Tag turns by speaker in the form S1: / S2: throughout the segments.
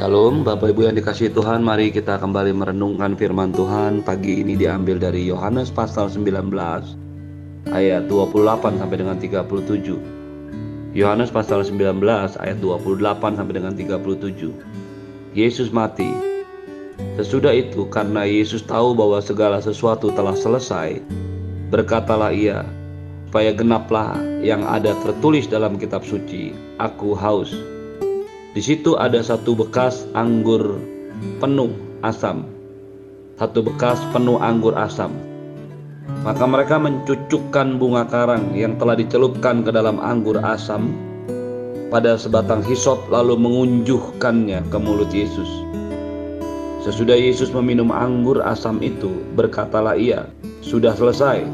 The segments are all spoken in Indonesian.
S1: Shalom Bapak Ibu yang dikasih Tuhan Mari kita kembali merenungkan firman Tuhan. Pagi ini diambil dari Yohanes pasal 19 Ayat 28 sampai dengan 37 Yohanes pasal 19 ayat 28 sampai dengan 37 Yesus mati. Sesudah itu karena Yesus tahu bahwa segala sesuatu telah selesai Berkatalah ia Supaya genaplah yang ada tertulis dalam kitab suci Aku haus di situ ada satu bekas anggur penuh asam, satu bekas penuh anggur asam. Maka mereka mencucukkan bunga karang yang telah dicelupkan ke dalam anggur asam pada sebatang hisop lalu mengunjuhkannya ke mulut Yesus. Sesudah Yesus meminum anggur asam itu, berkatalah ia, "Sudah selesai."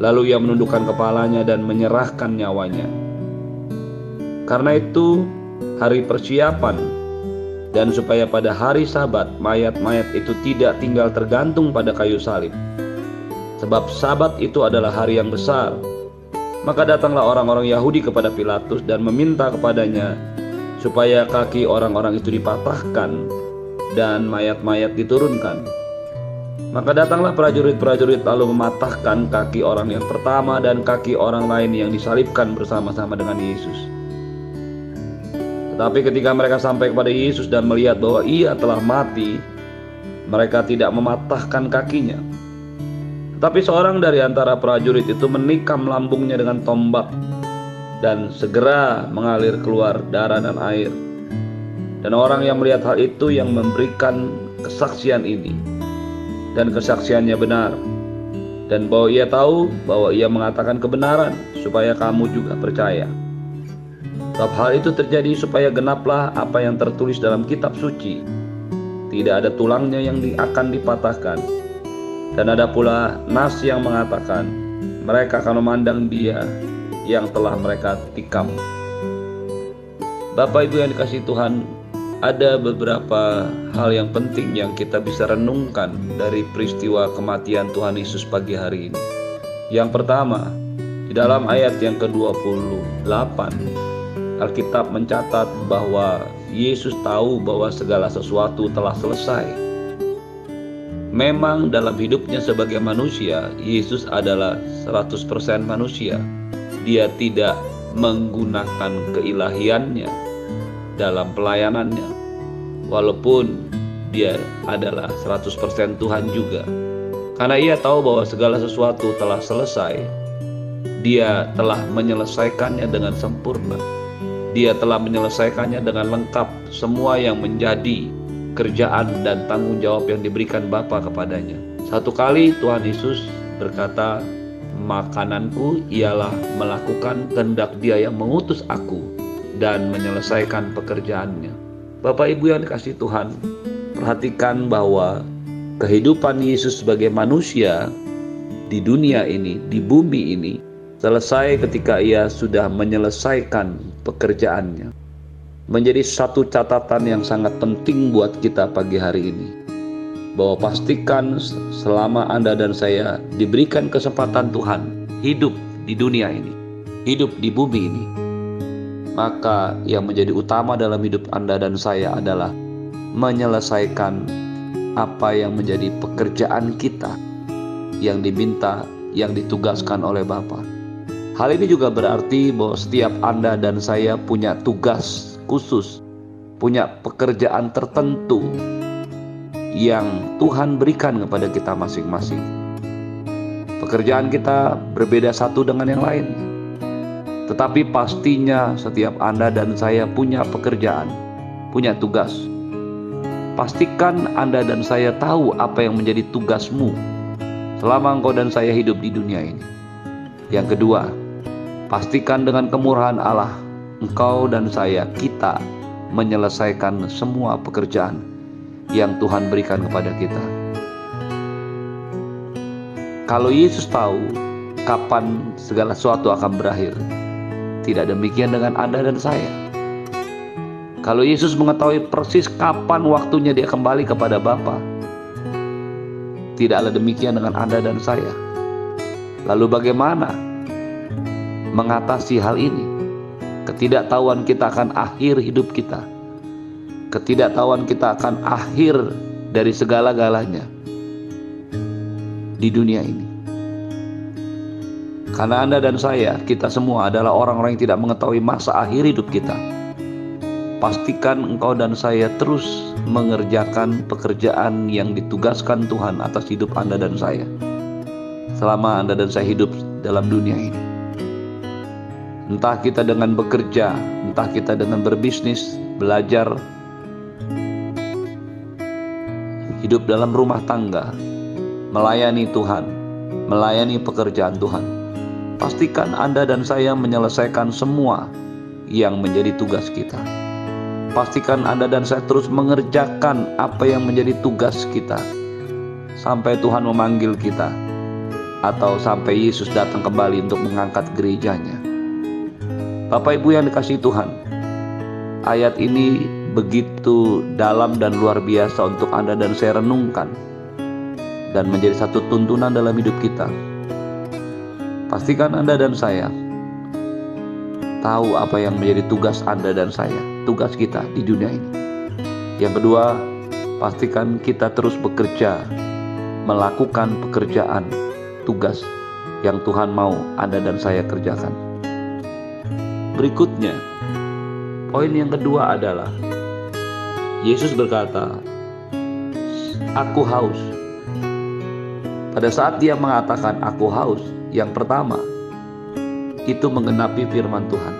S1: Lalu ia menundukkan kepalanya dan menyerahkan nyawanya. Karena itu, hari persiapan dan supaya pada hari sabat mayat-mayat itu tidak tinggal tergantung pada kayu salib. Sebab sabat itu adalah hari yang besar. Maka datanglah orang-orang Yahudi kepada Pilatus dan meminta kepadanya supaya kaki orang-orang itu dipatahkan dan mayat-mayat diturunkan. Maka datanglah prajurit-prajurit lalu mematahkan kaki orang yang pertama dan kaki orang lain yang disalibkan bersama-sama dengan Yesus. Tetapi ketika mereka sampai kepada Yesus dan melihat bahwa ia telah mati, mereka tidak mematahkan kakinya. Tetapi seorang dari antara prajurit itu menikam lambungnya dengan tombak dan segera mengalir keluar darah dan air. Dan orang yang melihat hal itu yang memberikan kesaksian ini dan kesaksiannya benar dan bahwa ia tahu bahwa ia mengatakan kebenaran supaya kamu juga percaya. Sebab hal itu terjadi supaya genaplah apa yang tertulis dalam kitab suci. Tidak ada tulangnya yang akan dipatahkan. Dan ada pula nas yang mengatakan, mereka akan memandang dia yang telah mereka tikam. Bapak Ibu yang dikasih Tuhan, ada beberapa hal yang penting yang kita bisa renungkan dari peristiwa kematian Tuhan Yesus pagi hari ini. Yang pertama, di dalam ayat yang ke-28, Alkitab mencatat bahwa Yesus tahu bahwa segala sesuatu telah selesai. Memang dalam hidupnya sebagai manusia, Yesus adalah 100% manusia. Dia tidak menggunakan keilahiannya dalam pelayanannya. Walaupun dia adalah 100% Tuhan juga. Karena ia tahu bahwa segala sesuatu telah selesai, dia telah menyelesaikannya dengan sempurna. Dia telah menyelesaikannya dengan lengkap semua yang menjadi kerjaan dan tanggung jawab yang diberikan Bapa kepadanya. Satu kali Tuhan Yesus berkata, "Makananku ialah melakukan kehendak Dia yang mengutus aku dan menyelesaikan pekerjaannya." Bapak Ibu yang dikasih Tuhan, perhatikan bahwa kehidupan Yesus sebagai manusia di dunia ini, di bumi ini, selesai ketika ia sudah menyelesaikan pekerjaannya. Menjadi satu catatan yang sangat penting buat kita pagi hari ini. Bahwa pastikan selama Anda dan saya diberikan kesempatan Tuhan hidup di dunia ini, hidup di bumi ini, maka yang menjadi utama dalam hidup Anda dan saya adalah menyelesaikan apa yang menjadi pekerjaan kita yang diminta, yang ditugaskan oleh Bapak. Hal ini juga berarti bahwa setiap Anda dan saya punya tugas khusus, punya pekerjaan tertentu yang Tuhan berikan kepada kita masing-masing. Pekerjaan kita berbeda satu dengan yang lain, tetapi pastinya setiap Anda dan saya punya pekerjaan, punya tugas. Pastikan Anda dan saya tahu apa yang menjadi tugasmu selama engkau dan saya hidup di dunia ini. Yang kedua, Pastikan dengan kemurahan Allah, engkau dan saya, kita menyelesaikan semua pekerjaan yang Tuhan berikan kepada kita. Kalau Yesus tahu kapan segala sesuatu akan berakhir, tidak demikian dengan Anda dan saya. Kalau Yesus mengetahui persis kapan waktunya dia kembali kepada Bapa, tidaklah demikian dengan Anda dan saya. Lalu bagaimana mengatasi hal ini. Ketidaktahuan kita akan akhir hidup kita. ketidaktahuan kita akan akhir dari segala-galanya di dunia ini. Karena Anda dan saya, kita semua adalah orang-orang yang tidak mengetahui masa akhir hidup kita. Pastikan engkau dan saya terus mengerjakan pekerjaan yang ditugaskan Tuhan atas hidup Anda dan saya. Selama Anda dan saya hidup dalam dunia ini. Entah kita dengan bekerja, entah kita dengan berbisnis, belajar, hidup dalam rumah tangga, melayani Tuhan, melayani pekerjaan Tuhan. Pastikan Anda dan saya menyelesaikan semua yang menjadi tugas kita. Pastikan Anda dan saya terus mengerjakan apa yang menjadi tugas kita sampai Tuhan memanggil kita atau sampai Yesus datang kembali untuk mengangkat gerejanya. Bapak Ibu yang dikasih Tuhan, ayat ini begitu dalam dan luar biasa untuk Anda dan saya renungkan dan menjadi satu tuntunan dalam hidup kita. Pastikan Anda dan saya tahu apa yang menjadi tugas Anda dan saya, tugas kita di dunia ini. Yang kedua, pastikan kita terus bekerja, melakukan pekerjaan, tugas yang Tuhan mau Anda dan saya kerjakan. Berikutnya, poin yang kedua adalah Yesus berkata, "Aku haus." Pada saat dia mengatakan aku haus, yang pertama itu menggenapi firman Tuhan.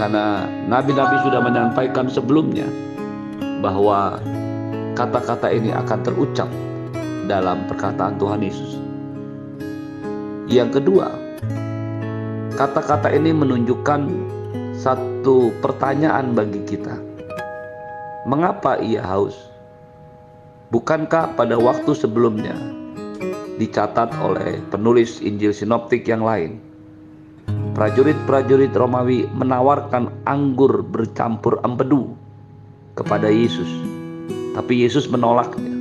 S1: Karena nabi-nabi sudah menyampaikan sebelumnya bahwa kata-kata ini akan terucap dalam perkataan Tuhan Yesus. Yang kedua, kata-kata ini menunjukkan satu pertanyaan bagi kita. Mengapa ia haus? Bukankah pada waktu sebelumnya dicatat oleh penulis Injil Sinoptik yang lain, prajurit-prajurit Romawi menawarkan anggur bercampur empedu kepada Yesus, tapi Yesus menolaknya.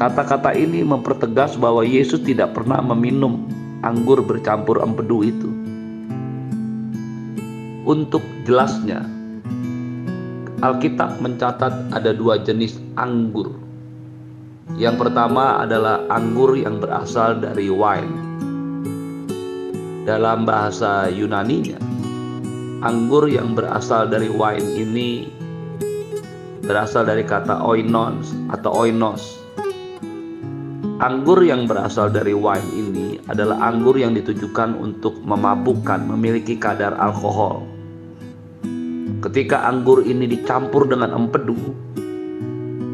S1: Kata-kata ini mempertegas bahwa Yesus tidak pernah meminum anggur bercampur empedu itu. Untuk jelasnya, Alkitab mencatat ada dua jenis anggur. Yang pertama adalah anggur yang berasal dari wine. Dalam bahasa Yunani-nya, anggur yang berasal dari wine ini berasal dari kata oinos atau oinos. Anggur yang berasal dari wine ini adalah anggur yang ditujukan untuk memabukkan, memiliki kadar alkohol. Ketika anggur ini dicampur dengan empedu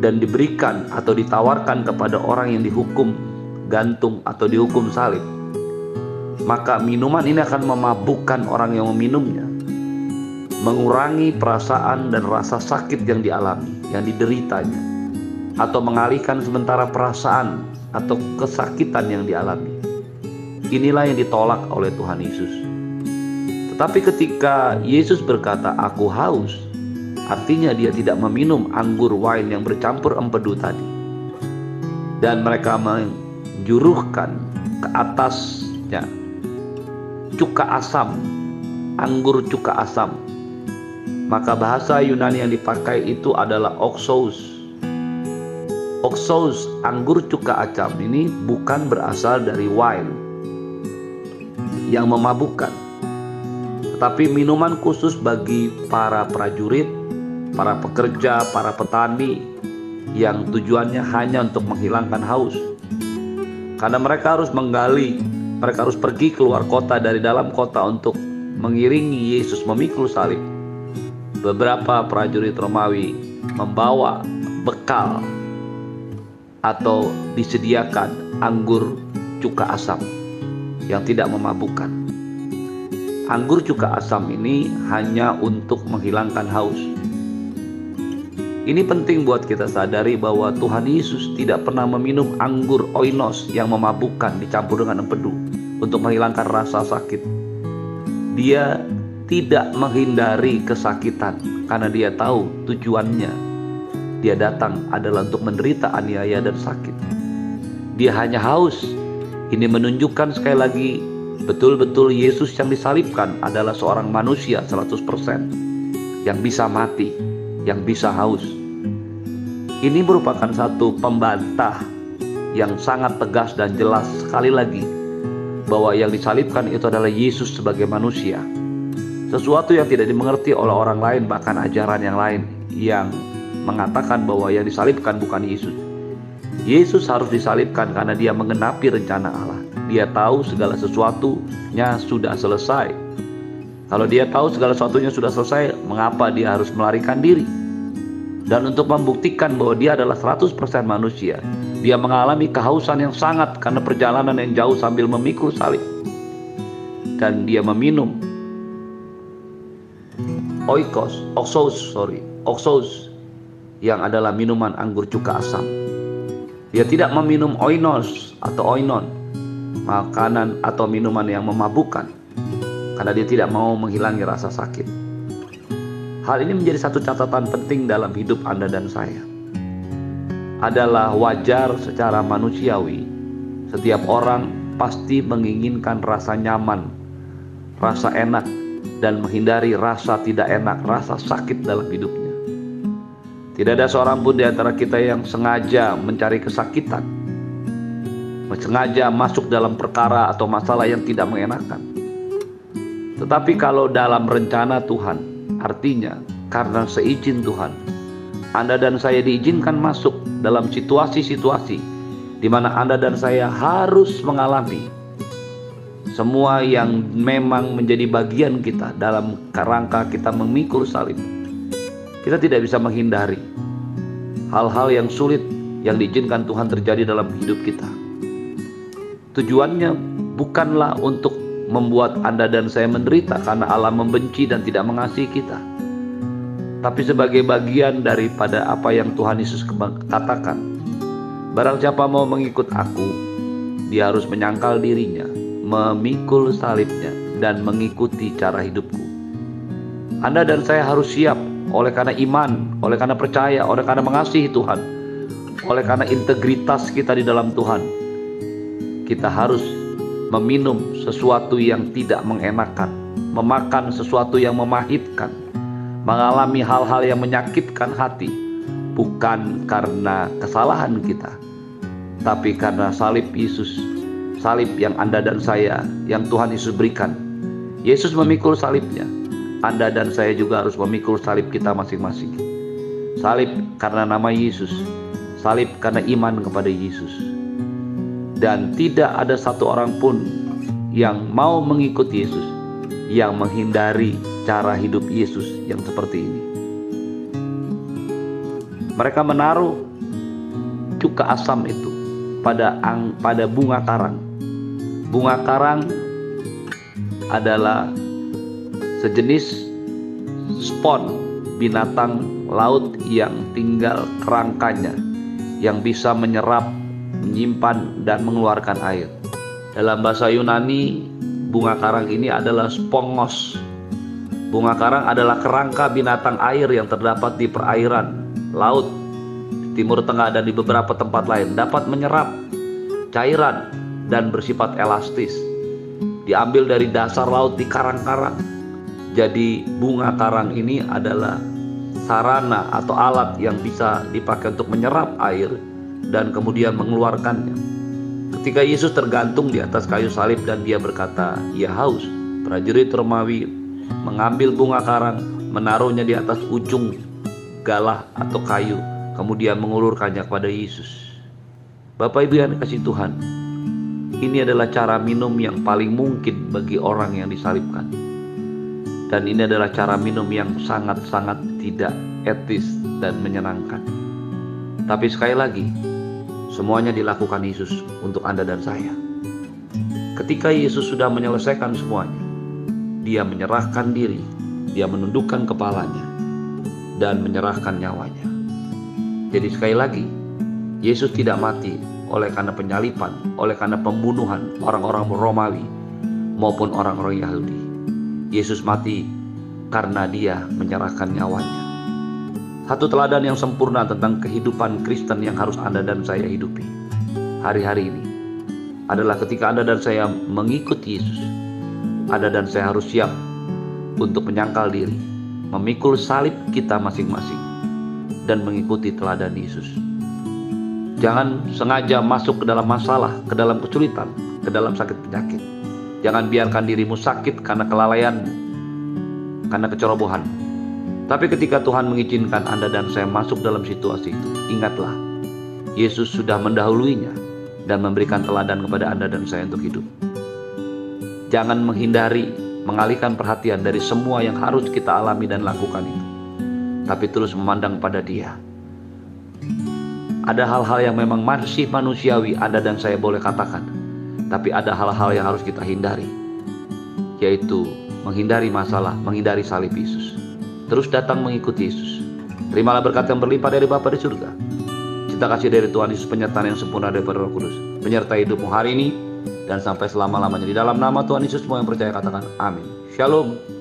S1: dan diberikan atau ditawarkan kepada orang yang dihukum gantung atau dihukum salib, maka minuman ini akan memabukkan orang yang meminumnya, mengurangi perasaan dan rasa sakit yang dialami, yang dideritanya, atau mengalihkan sementara perasaan atau kesakitan yang dialami. Inilah yang ditolak oleh Tuhan Yesus. Tapi ketika Yesus berkata, "Aku haus," artinya dia tidak meminum anggur wine yang bercampur empedu tadi. Dan mereka menjuruhkan ke atasnya cuka asam, anggur cuka asam. Maka bahasa Yunani yang dipakai itu adalah oxos. Oxos, anggur cuka asam ini bukan berasal dari wine yang memabukkan tapi minuman khusus bagi para prajurit, para pekerja, para petani yang tujuannya hanya untuk menghilangkan haus. Karena mereka harus menggali, mereka harus pergi keluar kota dari dalam kota untuk mengiringi Yesus memikul salib. Beberapa prajurit Romawi membawa bekal atau disediakan anggur cuka asam yang tidak memabukkan. Anggur cuka asam ini hanya untuk menghilangkan haus. Ini penting buat kita sadari bahwa Tuhan Yesus tidak pernah meminum anggur oinos yang memabukkan dicampur dengan empedu untuk menghilangkan rasa sakit. Dia tidak menghindari kesakitan karena dia tahu tujuannya. Dia datang adalah untuk menderita aniaya dan sakit. Dia hanya haus. Ini menunjukkan sekali lagi Betul-betul Yesus yang disalibkan adalah seorang manusia 100% yang bisa mati, yang bisa haus. Ini merupakan satu pembantah yang sangat tegas dan jelas sekali lagi bahwa yang disalibkan itu adalah Yesus sebagai manusia. Sesuatu yang tidak dimengerti oleh orang lain bahkan ajaran yang lain yang mengatakan bahwa yang disalibkan bukan Yesus. Yesus harus disalibkan karena dia mengenapi rencana Allah. Dia tahu segala sesuatunya sudah selesai. Kalau dia tahu segala sesuatunya sudah selesai, mengapa dia harus melarikan diri? Dan untuk membuktikan bahwa dia adalah 100% manusia, dia mengalami kehausan yang sangat karena perjalanan yang jauh sambil memikul salib. Dan dia meminum oikos, oxos, sorry, oxos yang adalah minuman anggur cuka asam. Dia tidak meminum oinos atau oinon, makanan atau minuman yang memabukkan, karena dia tidak mau menghilangi rasa sakit. Hal ini menjadi satu catatan penting dalam hidup Anda dan saya. Adalah wajar secara manusiawi, setiap orang pasti menginginkan rasa nyaman, rasa enak, dan menghindari rasa tidak enak, rasa sakit dalam hidupnya. Tidak ada seorang pun di antara kita yang sengaja mencari kesakitan, sengaja masuk dalam perkara atau masalah yang tidak mengenakan. Tetapi kalau dalam rencana Tuhan, Artinya, karena seizin Tuhan, Anda dan saya diizinkan masuk dalam situasi-situasi di mana Anda dan saya harus mengalami semua yang memang menjadi bagian kita dalam kerangka kita memikul salib. Kita tidak bisa menghindari hal-hal yang sulit yang diizinkan Tuhan terjadi dalam hidup kita. Tujuannya bukanlah untuk membuat Anda dan saya menderita karena Allah membenci dan tidak mengasihi kita. Tapi sebagai bagian daripada apa yang Tuhan Yesus katakan, barang siapa mau mengikut aku, dia harus menyangkal dirinya, memikul salibnya, dan mengikuti cara hidupku. Anda dan saya harus siap oleh karena iman, oleh karena percaya, oleh karena mengasihi Tuhan, oleh karena integritas kita di dalam Tuhan. Kita harus meminum sesuatu yang tidak mengenakan, memakan sesuatu yang memahitkan, mengalami hal-hal yang menyakitkan hati, bukan karena kesalahan kita, tapi karena salib Yesus, salib yang Anda dan saya, yang Tuhan Yesus berikan. Yesus memikul salibnya, Anda dan saya juga harus memikul salib kita masing-masing. Salib karena nama Yesus, salib karena iman kepada Yesus dan tidak ada satu orang pun yang mau mengikuti Yesus yang menghindari cara hidup Yesus yang seperti ini. Mereka menaruh cuka asam itu pada ang, pada bunga karang. Bunga karang adalah sejenis spon binatang laut yang tinggal kerangkanya yang bisa menyerap menyimpan dan mengeluarkan air. Dalam bahasa Yunani, bunga karang ini adalah spongos. Bunga karang adalah kerangka binatang air yang terdapat di perairan, laut, timur tengah dan di beberapa tempat lain dapat menyerap cairan dan bersifat elastis. Diambil dari dasar laut di karang-karang. Jadi bunga karang ini adalah sarana atau alat yang bisa dipakai untuk menyerap air dan kemudian mengeluarkannya. Ketika Yesus tergantung di atas kayu salib dan dia berkata, "Ia haus." Prajurit Romawi mengambil bunga karang, menaruhnya di atas ujung galah atau kayu, kemudian mengulurkannya kepada Yesus. Bapak Ibu yang dikasih Tuhan, ini adalah cara minum yang paling mungkin bagi orang yang disalibkan. Dan ini adalah cara minum yang sangat-sangat tidak etis dan menyenangkan. Tapi sekali lagi, Semuanya dilakukan Yesus untuk Anda dan saya. Ketika Yesus sudah menyelesaikan semuanya, Dia menyerahkan diri, Dia menundukkan kepalanya, dan menyerahkan nyawanya. Jadi, sekali lagi, Yesus tidak mati oleh karena penyalipan, oleh karena pembunuhan orang-orang Romawi maupun orang-orang Yahudi. Yesus mati karena Dia menyerahkan nyawanya. Satu teladan yang sempurna tentang kehidupan Kristen yang harus Anda dan saya hidupi hari-hari ini adalah ketika Anda dan saya mengikuti Yesus. Anda dan saya harus siap untuk menyangkal diri, memikul salib kita masing-masing dan mengikuti teladan Yesus. Jangan sengaja masuk ke dalam masalah, ke dalam kesulitan, ke dalam sakit penyakit. Jangan biarkan dirimu sakit karena kelalaian, karena kecerobohan. Tapi ketika Tuhan mengizinkan Anda dan saya masuk dalam situasi itu, ingatlah, Yesus sudah mendahuluinya dan memberikan teladan kepada Anda dan saya untuk hidup. Jangan menghindari, mengalihkan perhatian dari semua yang harus kita alami dan lakukan itu. Tapi terus memandang pada dia. Ada hal-hal yang memang masih manusiawi Anda dan saya boleh katakan. Tapi ada hal-hal yang harus kita hindari. Yaitu menghindari masalah, menghindari salib Yesus. Terus datang mengikuti Yesus. Terimalah berkat yang berlimpah dari Bapa di surga. Cinta kasih dari Tuhan Yesus penyertaan yang sempurna daripada Roh Kudus. Menyertai hidupmu hari ini dan sampai selama-lamanya. Di dalam nama Tuhan Yesus semua yang percaya katakan amin. Shalom.